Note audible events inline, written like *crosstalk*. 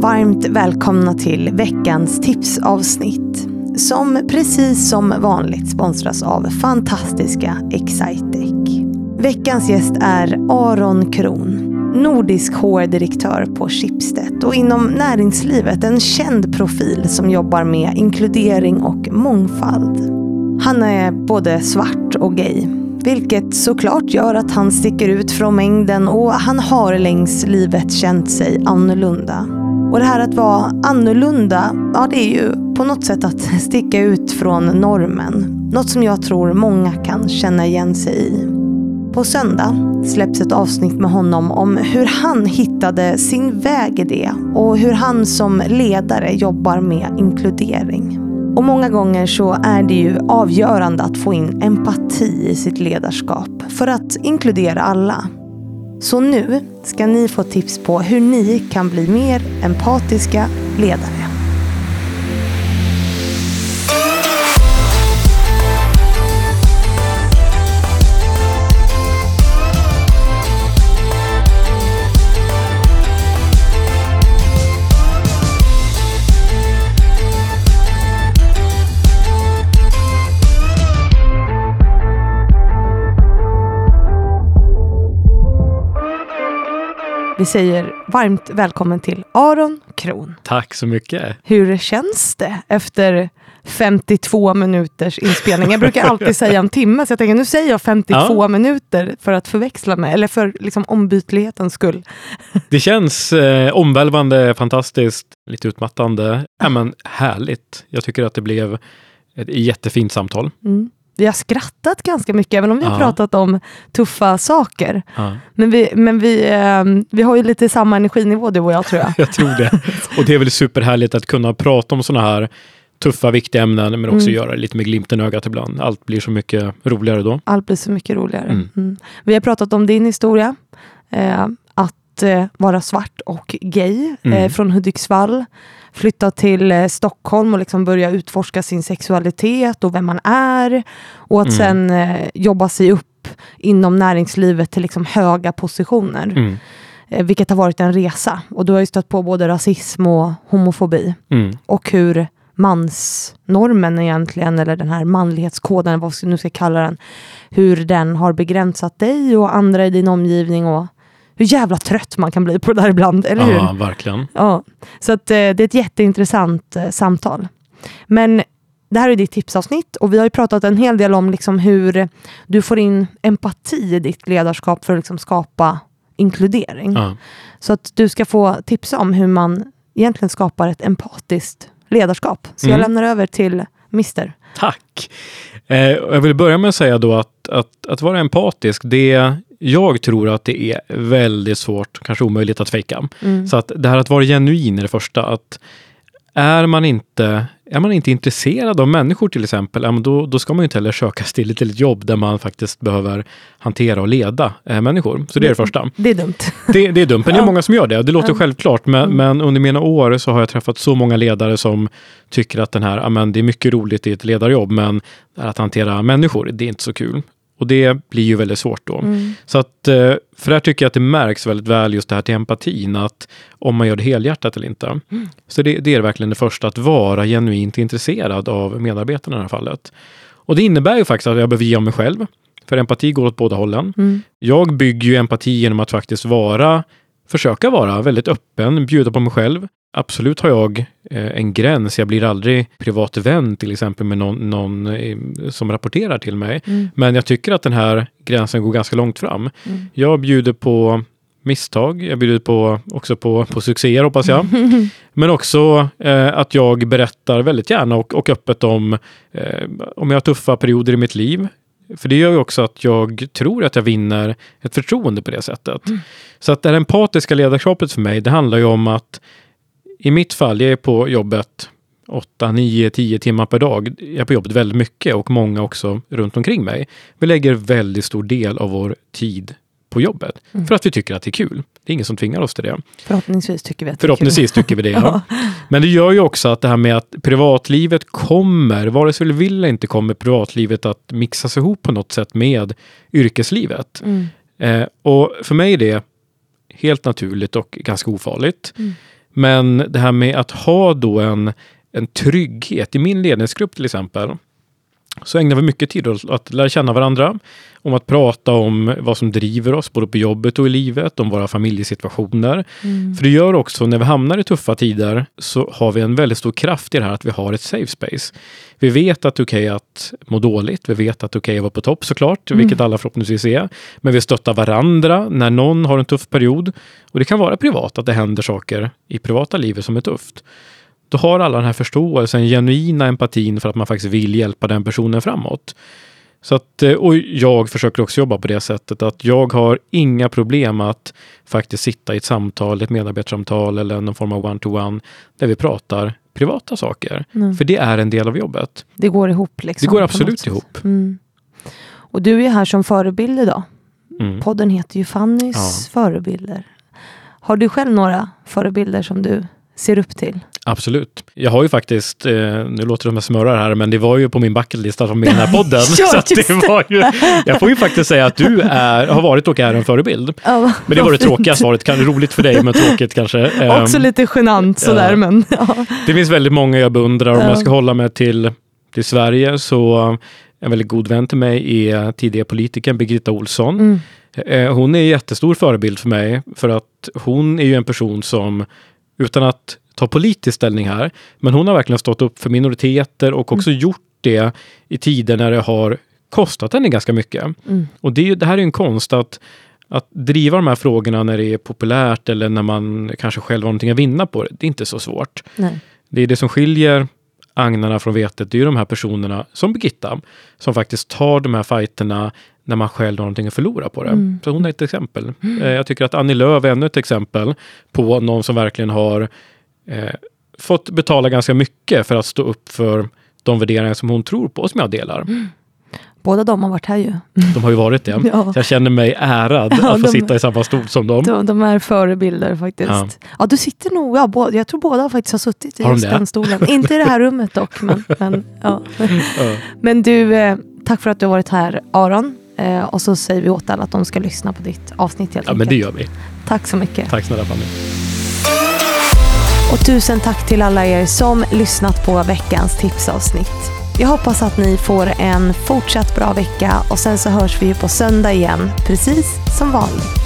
Varmt välkomna till veckans tipsavsnitt som precis som vanligt sponsras av fantastiska Excitec. Veckans gäst är Aron Kron, nordisk HR-direktör på Schibsted och inom näringslivet en känd profil som jobbar med inkludering och mångfald. Han är både svart och gay, vilket såklart gör att han sticker ut från mängden och han har längs livet känt sig annorlunda. Och det här att vara annorlunda, ja det är ju på något sätt att *laughs* sticka ut från normen. Något som jag tror många kan känna igen sig i. På söndag släpps ett avsnitt med honom om hur han hittade sin väg i det och hur han som ledare jobbar med inkludering. Och många gånger så är det ju avgörande att få in empati i sitt ledarskap för att inkludera alla. Så nu ska ni få tips på hur ni kan bli mer empatiska ledare. Vi säger varmt välkommen till Aron Kron. Tack så mycket. Hur känns det efter 52 minuters inspelning? Jag brukar alltid säga en timme, så jag tänker nu säger jag 52 ja. minuter för att förväxla mig, eller för liksom ombytlighetens skull. Det känns eh, omvälvande, fantastiskt, lite utmattande, ja, men härligt. Jag tycker att det blev ett jättefint samtal. Mm vi har skrattat ganska mycket, även om vi har pratat om tuffa saker. Men, vi, men vi, eh, vi har ju lite samma energinivå du och jag tror jag. *laughs* jag tror det. Och det är väl superhärligt att kunna prata om sådana här tuffa, viktiga ämnen, men också mm. göra det lite med glimten i ögat ibland. Allt blir så mycket roligare då. Allt blir så mycket roligare. Mm. Mm. Vi har pratat om din historia, eh, att eh, vara svart och gay eh, mm. från Hudiksvall flytta till eh, Stockholm och liksom börja utforska sin sexualitet och vem man är. Och att mm. sen jobba sig upp inom näringslivet till liksom höga positioner. Mm. Vilket har varit en resa. Och du har ju stött på både rasism och homofobi. Mm. Och hur mansnormen egentligen, eller den här manlighetskoden, vad vi nu ska kalla den, hur den har begränsat dig och andra i din omgivning och hur jävla trött man kan bli på det där ibland, eller hur? Ja, verkligen. Ja, så att, eh, det är ett jätteintressant eh, samtal. Men det här är ditt tipsavsnitt och vi har ju pratat en hel del om liksom hur du får in empati i ditt ledarskap för att liksom skapa inkludering. Ja. Så att du ska få tipsa om hur man egentligen skapar ett empatiskt ledarskap. Så mm. jag lämnar över till Mister. Tack! Eh, jag vill börja med att säga då att, att, att vara empatisk, det jag tror att det är väldigt svårt, kanske omöjligt att fejka. Mm. Så att det här att vara genuin är det första. Att är man inte, är man inte intresserad av människor till exempel, då, då ska man inte heller söka sig till, ett jobb där man faktiskt behöver hantera och leda eh, människor. Så det är det första. Det är dumt. Det, det är dumt, men det är många som gör det. Det låter ja. självklart, men, mm. men, under mina år så har jag träffat så många ledare som tycker att den här, amen, det är mycket roligt i ett ledarjobb, men att hantera människor, det är inte så kul. Och det blir ju väldigt svårt då. Mm. Så att, eh, för där tycker jag att det märks väldigt väl just det här till empatin, att om man gör det helhjärtat eller inte. Mm. Så det, det, är verkligen det första, att vara genuint intresserad av medarbetarna i det här fallet. Och det innebär ju faktiskt att jag behöver ge av mig själv, för empati går åt båda hållen. Mm. Jag bygger ju empati genom att faktiskt vara, försöka vara väldigt öppen, bjuda på mig själv, Absolut har jag eh, en gräns. Jag blir aldrig privat vän till exempel med någon, någon eh, som rapporterar till mig. Mm. Men jag tycker att den här gränsen går ganska långt fram. Mm. Jag bjuder på misstag. Jag bjuder på, också på, på succéer hoppas jag. *laughs* Men också eh, att jag berättar väldigt gärna och, och öppet om, eh, om jag har tuffa perioder i mitt liv. För det gör ju också att jag tror att jag vinner ett förtroende på det sättet. Mm. Så att det empatiska ledarskapet för mig, det handlar ju om att i mitt fall, jag är på jobbet 8, 9, 10 timmar per dag. Jag är på jobbet väldigt mycket och många också runt omkring mig. Vi lägger väldigt stor del av vår tid på jobbet mm. för att vi tycker att det är kul. Det är ingen som tvingar oss till det. Förhoppningsvis tycker vi att det Förhoppningsvis tycker vi det, *laughs* ja. Men det gör ju också att det här med att privatlivet kommer, vare sig vi vill eller inte, kommer privatlivet att mixas ihop på något sätt med yrkeslivet. Mm. Eh, och för mig är det helt naturligt och ganska ofarligt. Mm. Men det här med att ha då en, en trygghet. I min ledningsgrupp till exempel så ägnar vi mycket tid åt att lära känna varandra, om att prata om vad som driver oss, både på jobbet och i livet, om våra familjesituationer. Mm. För det gör också, när vi hamnar i tuffa tider, så har vi en väldigt stor kraft i det här att vi har ett safe space. Vi vet att det är okej okay att må dåligt, vi vet att det är okej okay att vara på topp såklart, mm. vilket alla förhoppningsvis är. Men vi stöttar varandra när någon har en tuff period. Och det kan vara privat, att det händer saker i privata livet som är tufft då har alla den här förståelsen, genuina empatin för att man faktiskt vill hjälpa den personen framåt. Så att, eh, och jag försöker också jobba på det sättet att jag har inga problem att faktiskt sitta i ett samtal, ett medarbetarsamtal eller någon form av one-to-one där vi pratar privata saker. Mm. För det är en del av jobbet. Det går ihop? Liksom, det går absolut ihop. Mm. Och du är här som förebild idag. Mm. Podden heter ju Fannys ja. förebilder. Har du själv några förebilder som du ser upp till? Absolut. Jag har ju faktiskt, eh, nu låter det som jag smörar här, men det var ju på min bucketlista som med i den här *laughs* podden. ja, så det var ju, jag får ju faktiskt säga att du är, har varit och är en förebild. Ja, men det var det tråkiga svaret, kan roligt för dig men tråkigt kanske. *laughs* Också um, lite genant sådär. Ja. Men, *laughs* ja. Det finns väldigt många jag beundrar. Om jag ska hålla mig till, till Sverige så en väldigt god vän till mig är tidigare politikern Birgitta Olsson. Mm. Eh, hon är en jättestor förebild för mig för att hon är ju en person som utan att ta politisk ställning här. Men hon har verkligen stått upp för minoriteter och också mm. gjort det i tider när det har kostat henne ganska mycket. Mm. Och det, det här är en konst att, att driva de här frågorna när det är populärt eller när man kanske själv har någonting att vinna på det. Det är inte så svårt. Nej. Det är det som skiljer agnarna från vetet. Det är de här personerna, som Birgitta, som faktiskt tar de här fighterna när man själv har någonting att förlora på det. Mm. Så hon är ett exempel. Mm. Eh, jag tycker att Annie Lööf är ännu ett exempel på någon som verkligen har eh, fått betala ganska mycket för att stå upp för de värderingar som hon tror på och som jag delar. Mm. Båda de har varit här ju. *laughs* De har ju varit det. *laughs* ja. jag känner mig ärad *laughs* ja, att få de, sitta i samma stol som dem. De, de är förebilder faktiskt. Ja. ja, du sitter nog, ja, båda, jag tror båda faktiskt har suttit i har just den stolen. Inte i det här rummet dock. Men, men, ja. men du, eh, tack för att du har varit här Aron. Eh, och så säger vi åt alla att de ska lyssna på ditt avsnitt helt Ja, enkelt. men det gör vi. Tack så mycket. Tack snälla Fanny. Och tusen tack till alla er som lyssnat på veckans tipsavsnitt. Jag hoppas att ni får en fortsatt bra vecka och sen så hörs vi på söndag igen, precis som vanligt.